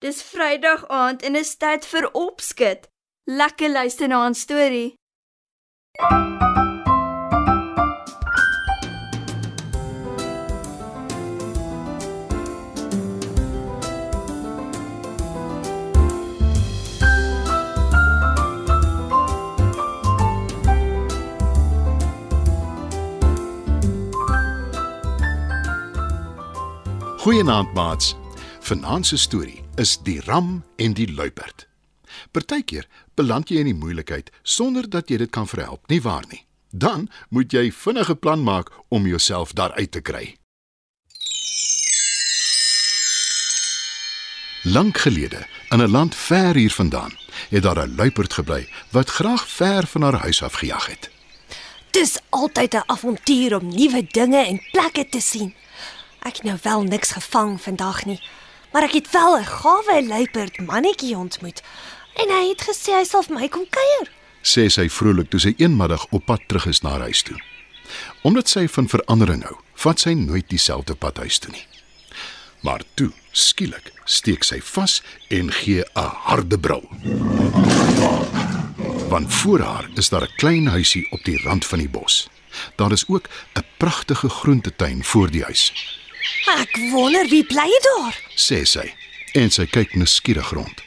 Dis Vrydag aand en is tyd vir opskud. Lekker luister na 'n storie. Goeienaand maats. Vanaand se storie is Die ram en die luiperd. Partykeer beland jy in die moeilikheid sonder dat jy dit kan verhelp, nie waar nie? Dan moet jy vinnige plan maak om jouself daaruit te kry. Lank gelede, in 'n land ver hier vandaan, het daar 'n luiperd gebly wat graag ver van haar huis af gejag het. Dis altyd 'n avontuur om nuwe dinge en plekke te sien. Ek het nou wel niks gevang vandag nie, maar ek het wel 'n gawe luiperd mannetjie ontmoet. En hy het gesê hy sal vir my kom kuier. sê sy vrolik toe sy eenmiddag op pad terug is na huis toe. Omdat sy van verandering hou, vat sy nooit dieselfde pad huis toe nie. Maar toe, skielik, steek sy vas en gee 'n harde brul. Want voor haar is daar 'n klein huisie op die rand van die bos. Daar is ook 'n pragtige groentetuin voor die huis, Ek wonder wie bly daar. sê sy, en sy kyk nuuskierig rond.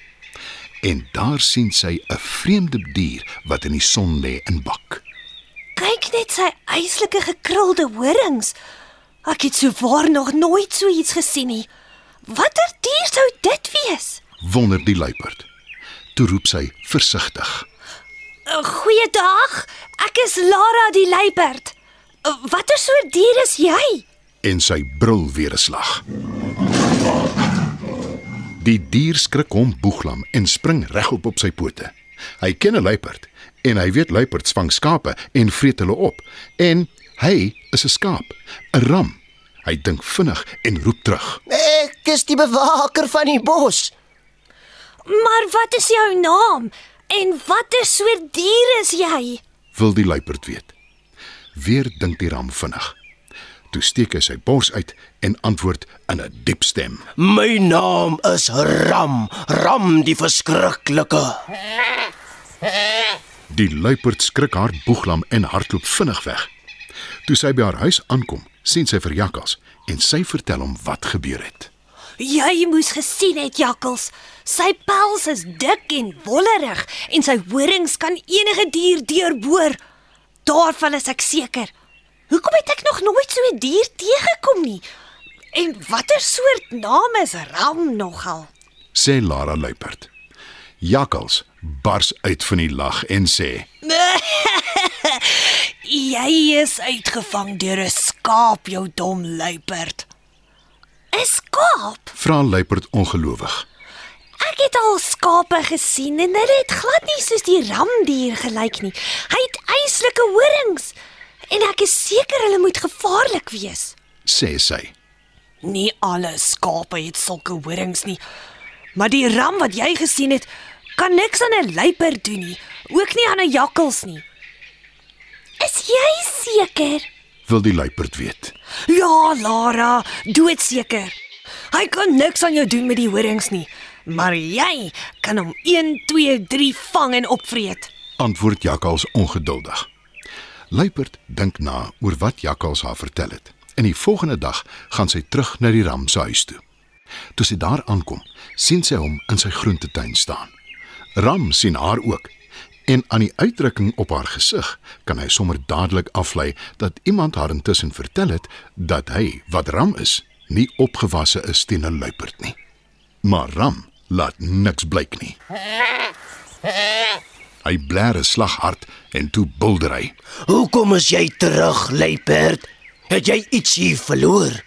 En daar sien sy 'n vreemde dier wat in die son lê en bak. Kyk net sy eislike gekrulde horings. Ek het souwaar nog nooit so iets gesien nie. Watter dier sou dit wees? wonder die luiperd. Toe roep sy versigtig. Uh, Goeiedag. Ek is Lara die luiperd. Uh, Watter soort dier is jy? En sy brul weer 'n slag. Die dier skrik hom boeglam en spring regop op sy pote. Hy ken 'n luiperd en hy weet luiperds vang skape en vreet hulle op en hy is 'n skaap, 'n ram. Hy dink vinnig en roep terug. Ek is die bewaker van die bos. Maar wat is jou naam? En watter soort dier is jy? Wil die luiperd weet. Weer dink die ram vinnig. Toe steek hy sy bors uit en antwoord in 'n diep stem. My naam is Ram, Ram die verskriklike. Die luiperd skrik haar boeglam en hardloop vinnig weg. Toe sy by haar huis aankom, sien sy vir Jakkals en sy vertel hom wat gebeur het. Jy moes gesien het jakkals. Sy pels is dik en wollerig en sy horings kan enige dier deurboor. Daarvan is ek seker. Hoekom het ek nog nooit so 'n dier teëgekom nie? En watter soort naam is Ram nogal? Sê Lara luiperd. Jakkals bars uit van die lag en sê: Jy is uitgevang deur 'n skaap, jou dom luiperd. 'n Skaap? "Vra luiperd ongelowig. Ek het al skape gesien en hulle het glad nie soos die ramdier gelyk nie. Hy het eislike horings en ek is seker hulle moet gevaarlik wees. sê sy. Nie alle skape het sulke horings nie. Maar die ram wat jy gesien het, kan niks aan 'n luiperd doen nie, ook nie aan 'n jakkals nie. Is jy seker? Wil die luiperd weet. Ja, Lara, doodseker. Hy kan niks aan jou doen met die horings nie, maar jy kan hom 1 2 3 vang en opvreet. Antwoord Jakkals ongeduldig. Luiperd dink na oor wat Jakkals haar vertel het. En die volgende dag gaan sy terug na die ram se huis toe. Toe sy daar aankom, sien sy hom in sy groentetuin staan. Ram sien haar ook. En aan die uitdrukking op haar gesig kan hy sommer dadelik aflei dat iemand haar intussen vertel het dat hy, wat Ram is, nie opgewasse is teen 'n luiperd nie. Maar Ram laat niks blyk nie. Hy blær 'n slag hard en toe bulder hy. Hoekom is jy terug, luiperd? Het jy iets hier verloor?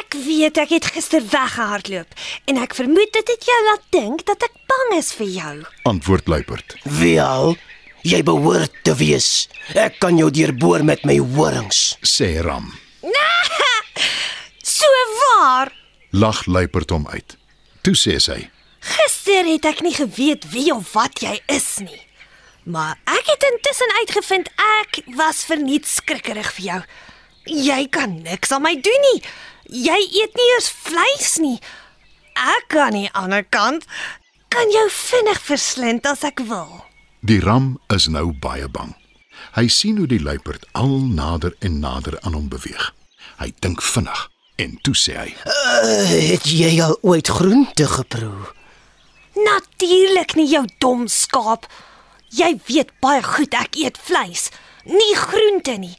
Ek weet ek het gister weggehardloop en ek vermoed dit het jou laat dink dat ek bang is vir jou. Antwoord luiperd. Wel, jy behoort te wees. Ek kan jou deurboor met my horings. Sê Ram. So waar. Lag luiperd hom uit. Toe sê sy: Gister het ek nie geweet wie of wat jy is nie. Maar ek het intussen uitgevind ek was verniet skrikkerig vir jou. Jy kan niks aan my doen nie. Jy eet nie eers vleis nie. Ek aan die ander kant kan jou vinnig verslind as ek wil. Die ram is nou baie bang. Hy sien hoe die luiperd al nader en nader aan hom beweeg. Hy dink vinnig en toe sê hy: Uh, het jy al ooit groente geproe? Natuurlik nie jou dom skaap. Jy weet baie goed ek eet vleis, nie groente nie.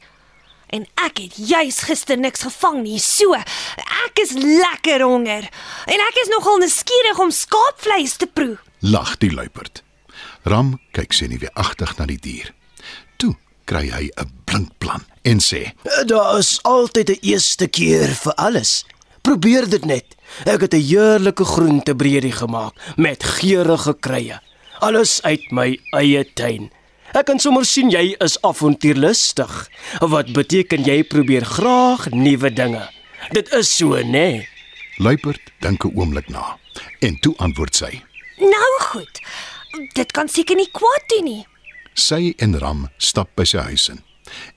En ek het juis gister niks gevang nie. So, ek is lekker honger en ek is nogal nuuskierig om skaapvleis te proe. Lag die luiperd. Ram kyk senuweeagtig na die dier. Toe kry hy 'n blink plan en sê: Daar is altyd 'n eerste keer vir alles. Probeer dit net. Ek het 'n heerlike groentebredie gemaak met geurende kruie. Alles uit my eie tuin. Ek kan sommer sien jy is avontuurlustig. Wat beteken jy probeer graag nuwe dinge. Dit is so, né? Nee? Luiperd dink 'n oomblik na en toe antwoord sy. Nou goed. Dit kan seker nie kwaad doen nie. Sy en Ram stap by sy huis in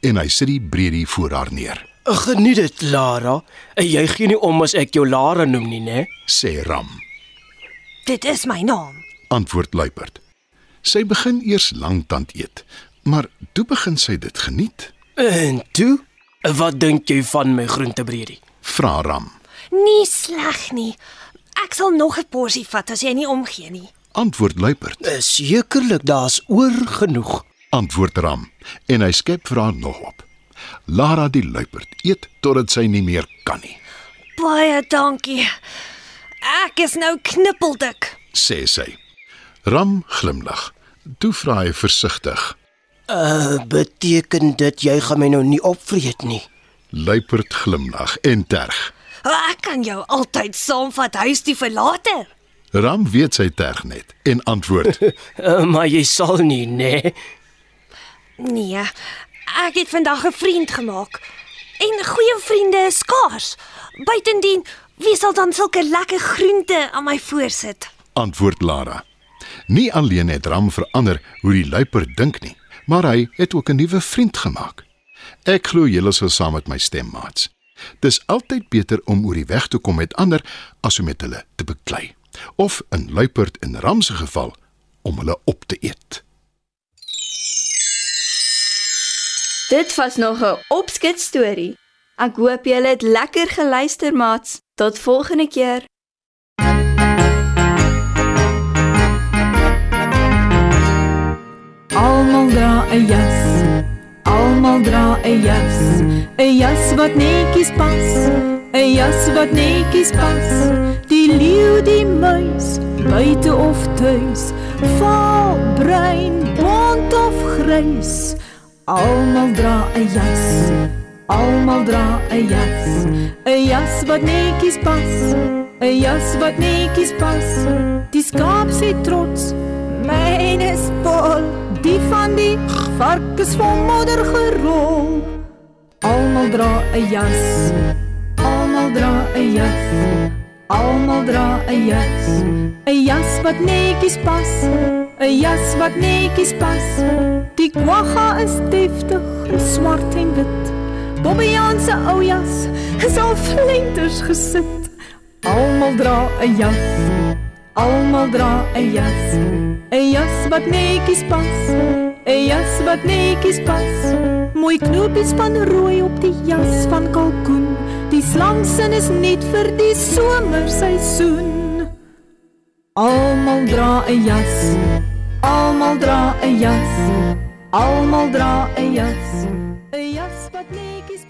en hy sit die bredie voor haar neer. Geniet dit, Lara. Jy gee nie om as ek jou Lara noem nie, né? Sê Ram. Dit is my naam. Antwoord Luiperd. Sy begin eers lanktand eet, maar toe begin sy dit geniet. En toe, wat dink jy van my groentebredie? Vra Ram. Nie sleg nie. Ek sal nog 'n porsie vat as jy nie omgee nie. Antwoord Luiperd. Sekerlik, daar's oor genoeg. Antwoord Ram en hy skep vir haar nog op. Lara die luiperd eet totdat sy nie meer kan nie, Baie dankie. Ek is nou knippeldik. sê sy. Ram glimlag. Toe vra hy versigtig. Uh, beteken dit jy gaan my nou nie opvreet nie? Luiperd glimlag en terg. Ek kan jou altyd saamvat huis toe vir later. Ram weet sy terg net en antwoord: Uh, maar jy sal nie, né? Nee. Nee. Ek het vandag 'n vriend gemaak. En goeie vriende is skaars. Buitendien, wie sal dan sulke lekker groente aan my voorsit? antwoord Lara. Nie alleen het Ram verander hoe die luiperd dink nie, maar hy het ook 'n nuwe vriend gemaak. Ek glo julle sal saam met my stem, maats. Dis altyd beter om oor die weg te kom met ander as om met hulle te beklei. Of in luiperd en Ram se geval om hulle op te eet. Dit was nog 'n opskets storie. Ek hoop julle het lekker geluister, maats. Tot volgende keer. Almal dra 'n jas. Almal dra 'n jas. 'n Jas wat netjies pas. 'n Jas wat netjies pas. Die leeu, die muis, buite of tuis. Vaal, bruin, bont of grys. Almal dra 'n jas. Almal dra 'n jas. 'n Jas wat netjies pas. 'n Jas wat netjies pas. Die skaap sê trots, myne is vol. Die van die varkens van modder gerol. Almal dra 'n jas. Almal dra 'n jas. Almal dra 'n jas. 'n Jas wat netjies pas. 'n Jas wat netjies pas. Die kwagga is deftig, swart en wit. Bobbejaan se ou jas is al flenters gesit. Almal dra 'n jas. Almal dra 'n jas. 'n Jas wat netjies pas. 'n Jas wat netjies pas. Mooi knopies van rooi op die jas van kalkoen. Die slangsin is net vir die somerseisoen. Almal dra 'n jas. Almaldraøyas, Almaldraøyas, øyas vatnikis